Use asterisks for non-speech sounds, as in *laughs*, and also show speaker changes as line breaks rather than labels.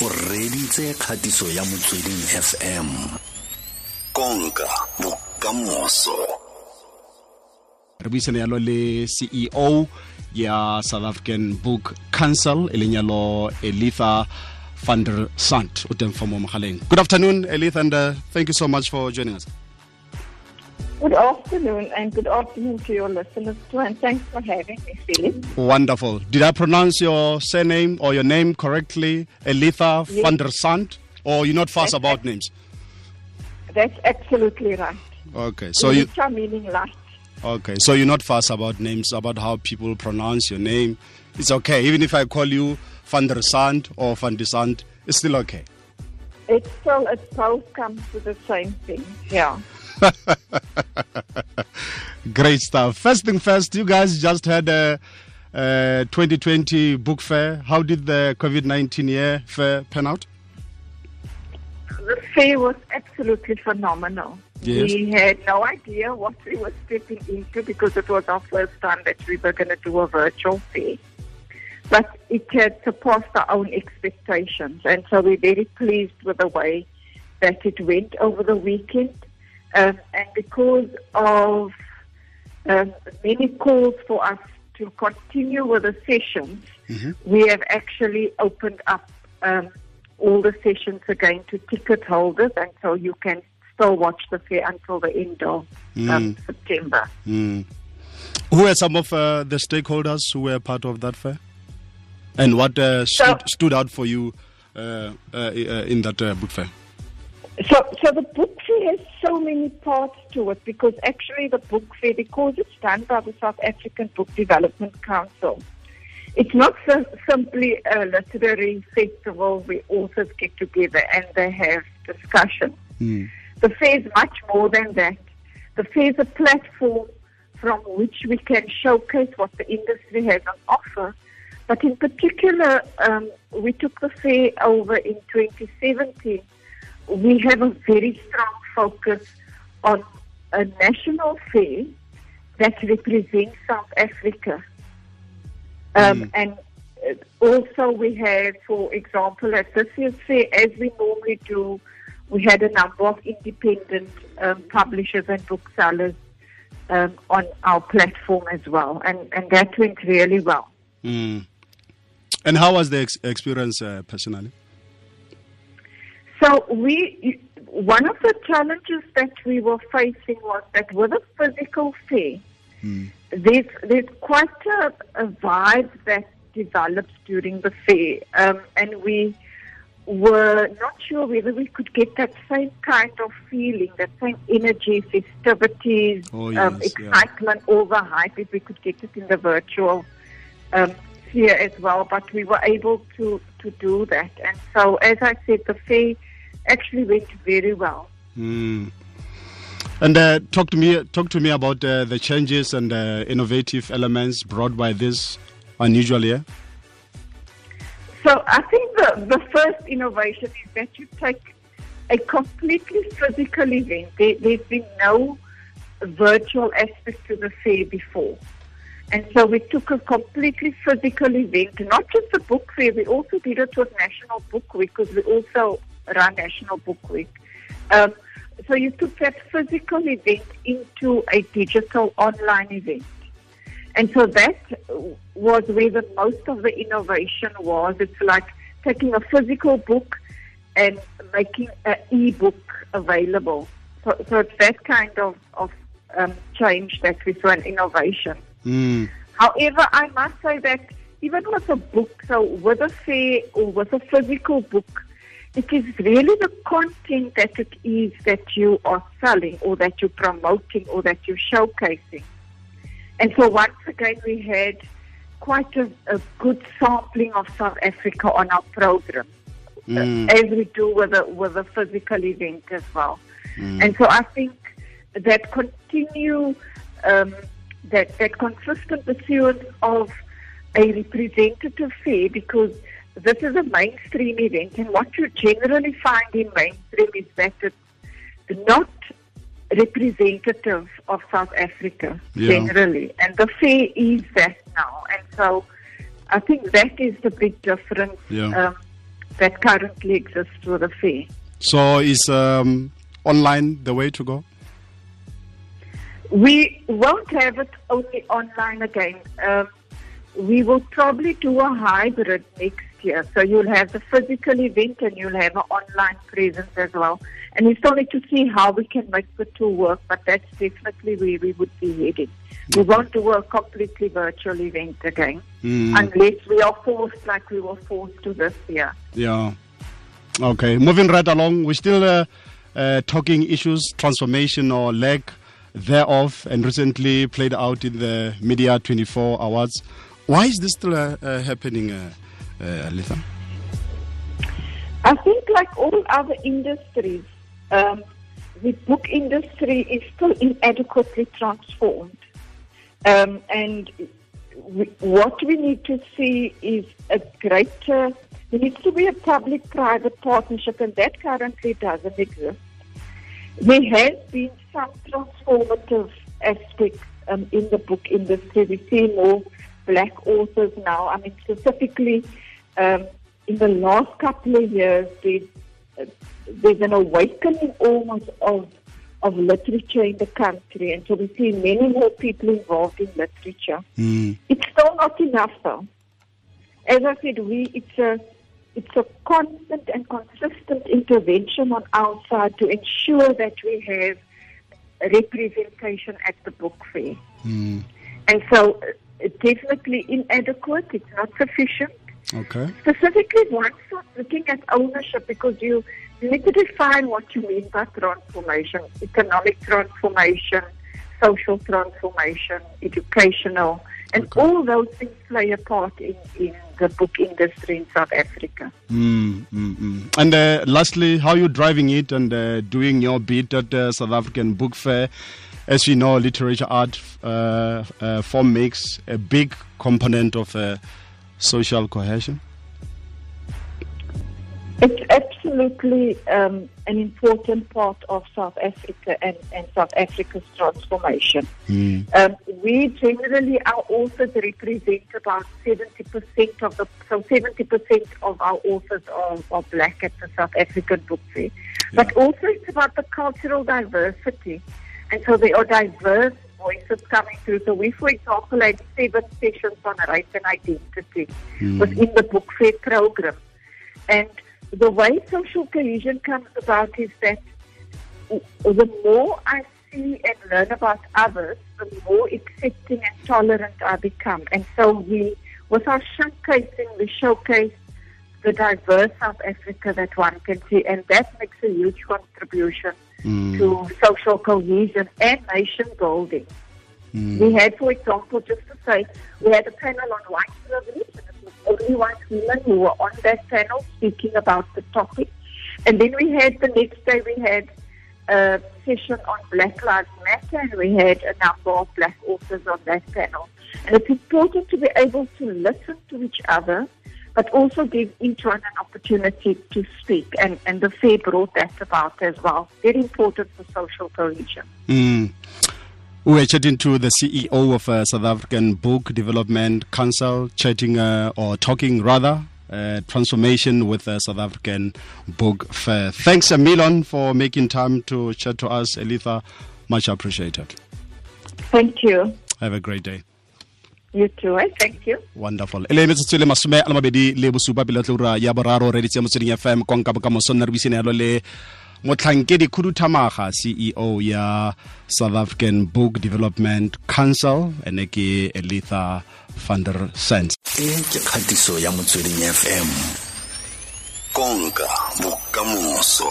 o reditse kgatiso ya motsweding fm konka bokamoso.
Re buisane yalo le ceo ya south african book council e leng yalo elitha van der sant o teng fa mo mogaleng. Good afternoon elitha and uh, thank you so much for joining us
Good afternoon, and good afternoon to your listeners too, and thanks for having me, Philip.
Wonderful. Did I pronounce your surname or your name correctly, Elitha
Yes.
van der Sandt, or you're not fussed about names?
That's absolutely right.
Okay, so you
Elitha meaning light.
okay, so you're not fussed about names, about how people pronounce your name. It's okay, even if I call you van der Sandt or van der Sandt, it's still okay.
It's still, it both comes to the same thing. Yeah. *laughs*
Great stuff. First thing first, you guys just had a, a 2020 book fair. How did the COVID 19 year fair pan out?
The fair was absolutely phenomenal.
Yes.
We had no idea what we were stepping into because it was our first time that we were going to do a virtual fair. But it had surpassed our own expectations, and so we're very pleased with the way that it went over the weekend. Um, and because of um, many calls for us to continue with the sessions, we have actually opened up um, all the sessions again to ticket holders, and so you can still watch the fair until the end of um, September.
Mm. Who are some of uh, the stakeholders who were part of that fair? And what uh, stood,
So-
stood out for you uh, uh, uh, in that uh, book fair?
So, so the book fair has so many parts to it because actually the book fair, because it's done by the South African Book Development Council, it's not so simply a literary festival where authors get together and they have discussion. The fair is much more than that. The fair is a platform from which we can showcase what the industry has on offer. But in particular, um, we took the fair over in 2017 we have a very strong focus on a national fair that represents South Africa. Um, And uh, also we have, for example, at this year's fair, as we normally do, we had a number of independent um, publishers and booksellers um, on our platform as well. And, and that went really well.
Mm. And how was the ex- experience uh, personally?
So we, one of the challenges that we were facing was that with a physical fair, there's there's quite a, a vibe that develops during the fair, um, and we were not sure whether we could get that same kind of feeling, that same energy, festivities,
Oh,
um,
yes, yeah.
excitement, all the hype, if we could get it in the virtual um, sphere as well. But we were able to, to do that. And so, as I said, the fair actually went very well.
Mm. And uh, talk to me, talk to me about uh, the changes and uh, innovative elements brought by this unusual year.
So I think the, the first innovation is that you take a completely physical event. There, there's been no virtual aspect to the fair before. And so we took a completely physical event, not just a book fair, we also did it with National Book Week because we also run National Book Week. Um, so you took that physical event into a digital online event. And so that was where the most of the innovation was. It's like taking a physical book and making an e-book available. So, so it's that kind of, of um, change that we saw an innovation.
Mm.
However, I must say that even with a book, so with a fair or with a physical book, it is really the content that it is that you are selling or that you're promoting or that you're showcasing. And so once again, we had quite a, a good sampling of South Africa on our program,
Mm.
uh, as we do with a, with a physical event as well. And so I think that continue, um, that, that consistent pursuit of a representative fair because this is a mainstream event and what you generally find in mainstream is that it's not representative of South Africa
Yeah.
generally. And the fair is that now. And so I think that is the big difference
Yeah.
um, that currently exists for the fair.
So is um, online the way to go?
We won't have it only online again. Um, we will probably do a hybrid next year. So you'll have the physical event and you'll have an online presence as well. And we still need to see how we can make the two work, but that's definitely where we would be heading. We won't do a completely virtual event again
Mm.
unless we are forced like we were forced to this year.
Yeah. Okay. Moving right along, we're still uh, uh, talking issues, transformation or lack thereof, and recently played out in the Media 24 Awards. Why is this still uh, uh, happening, uh, Litha?
I think, like all other industries, um, the book industry is still inadequately transformed. Um, and we, what we need to see is a greater, there needs to be a public private partnership, and that currently doesn't exist. There has been some transformative aspects um, in the book industry. We see more black authors now. I mean, specifically, um, in the last couple of years, there's, uh, there's an awakening almost of of literature in the country, and so we see many more people involved in literature.
Mm.
It's still not enough, though. As I said, we it's a it's a constant and consistent intervention on our side to ensure that we have representation at the book fair.
Mm.
And so, definitely inadequate. It's not sufficient.
Okay.
Specifically, one starts looking at ownership because you, need to define what you mean by transformation economic transformation, social transformation, educational, and
Okay.
all those things play a part in, in the book industry in South Africa.
Mm, mm, mm. And uh, lastly, how you driving it and uh, doing your bit at the South African Book Fair? As we know, literature art uh, uh, form makes a big component of uh, social cohesion.
It's absolutely um, an important part of South Africa and, and South Africa's transformation.
Mm.
Um, we generally, our authors represent about 70% of the, so 70% of our authors are, are black at the South African Book Fair. But also it's about the cultural diversity. And so there are diverse voices coming through. So we, for example, had seven sessions on race and identity hmm. within the Book Fair program. And the way social cohesion comes about is that the more I see and learn about others, the more accepting and tolerant I become. And so we, with our showcasing, we showcase the diverse South Africa that one can see, and that makes a huge contribution mm. to social cohesion and nation building. Mm. We had, for example, just to say, we had a panel on white privilege, it was only white women who were on that panel speaking about the topic. And then we had the next day, we had a session on Black Lives Matter, and we had a number of black authors on that panel. And it's important to be able to listen to each other, but also give each one an opportunity to speak. And, and the fair brought that about as well. Very important for social cohesion.
Mm. We were chatting to the CEO of uh, South African Book Development Council, chatting uh, or talking rather uh, transformation with the South African Book Fair. Thanks a million for making time to chat to us, Elitha. Much appreciated.
Thank you.
Have a great day.
You too. Eh? Thank you.
wonderful e le metsotso e le masome a le mabedi le bosupa pele tle ura ya boraro re ditse motsweding fm konka bokamoso nna re buisene yalo le motlhankedi khuduthamaga ceo ya south african book development council ene ke elitha funder sense
e ke kgatiso ya motsweding fm konka bokamoso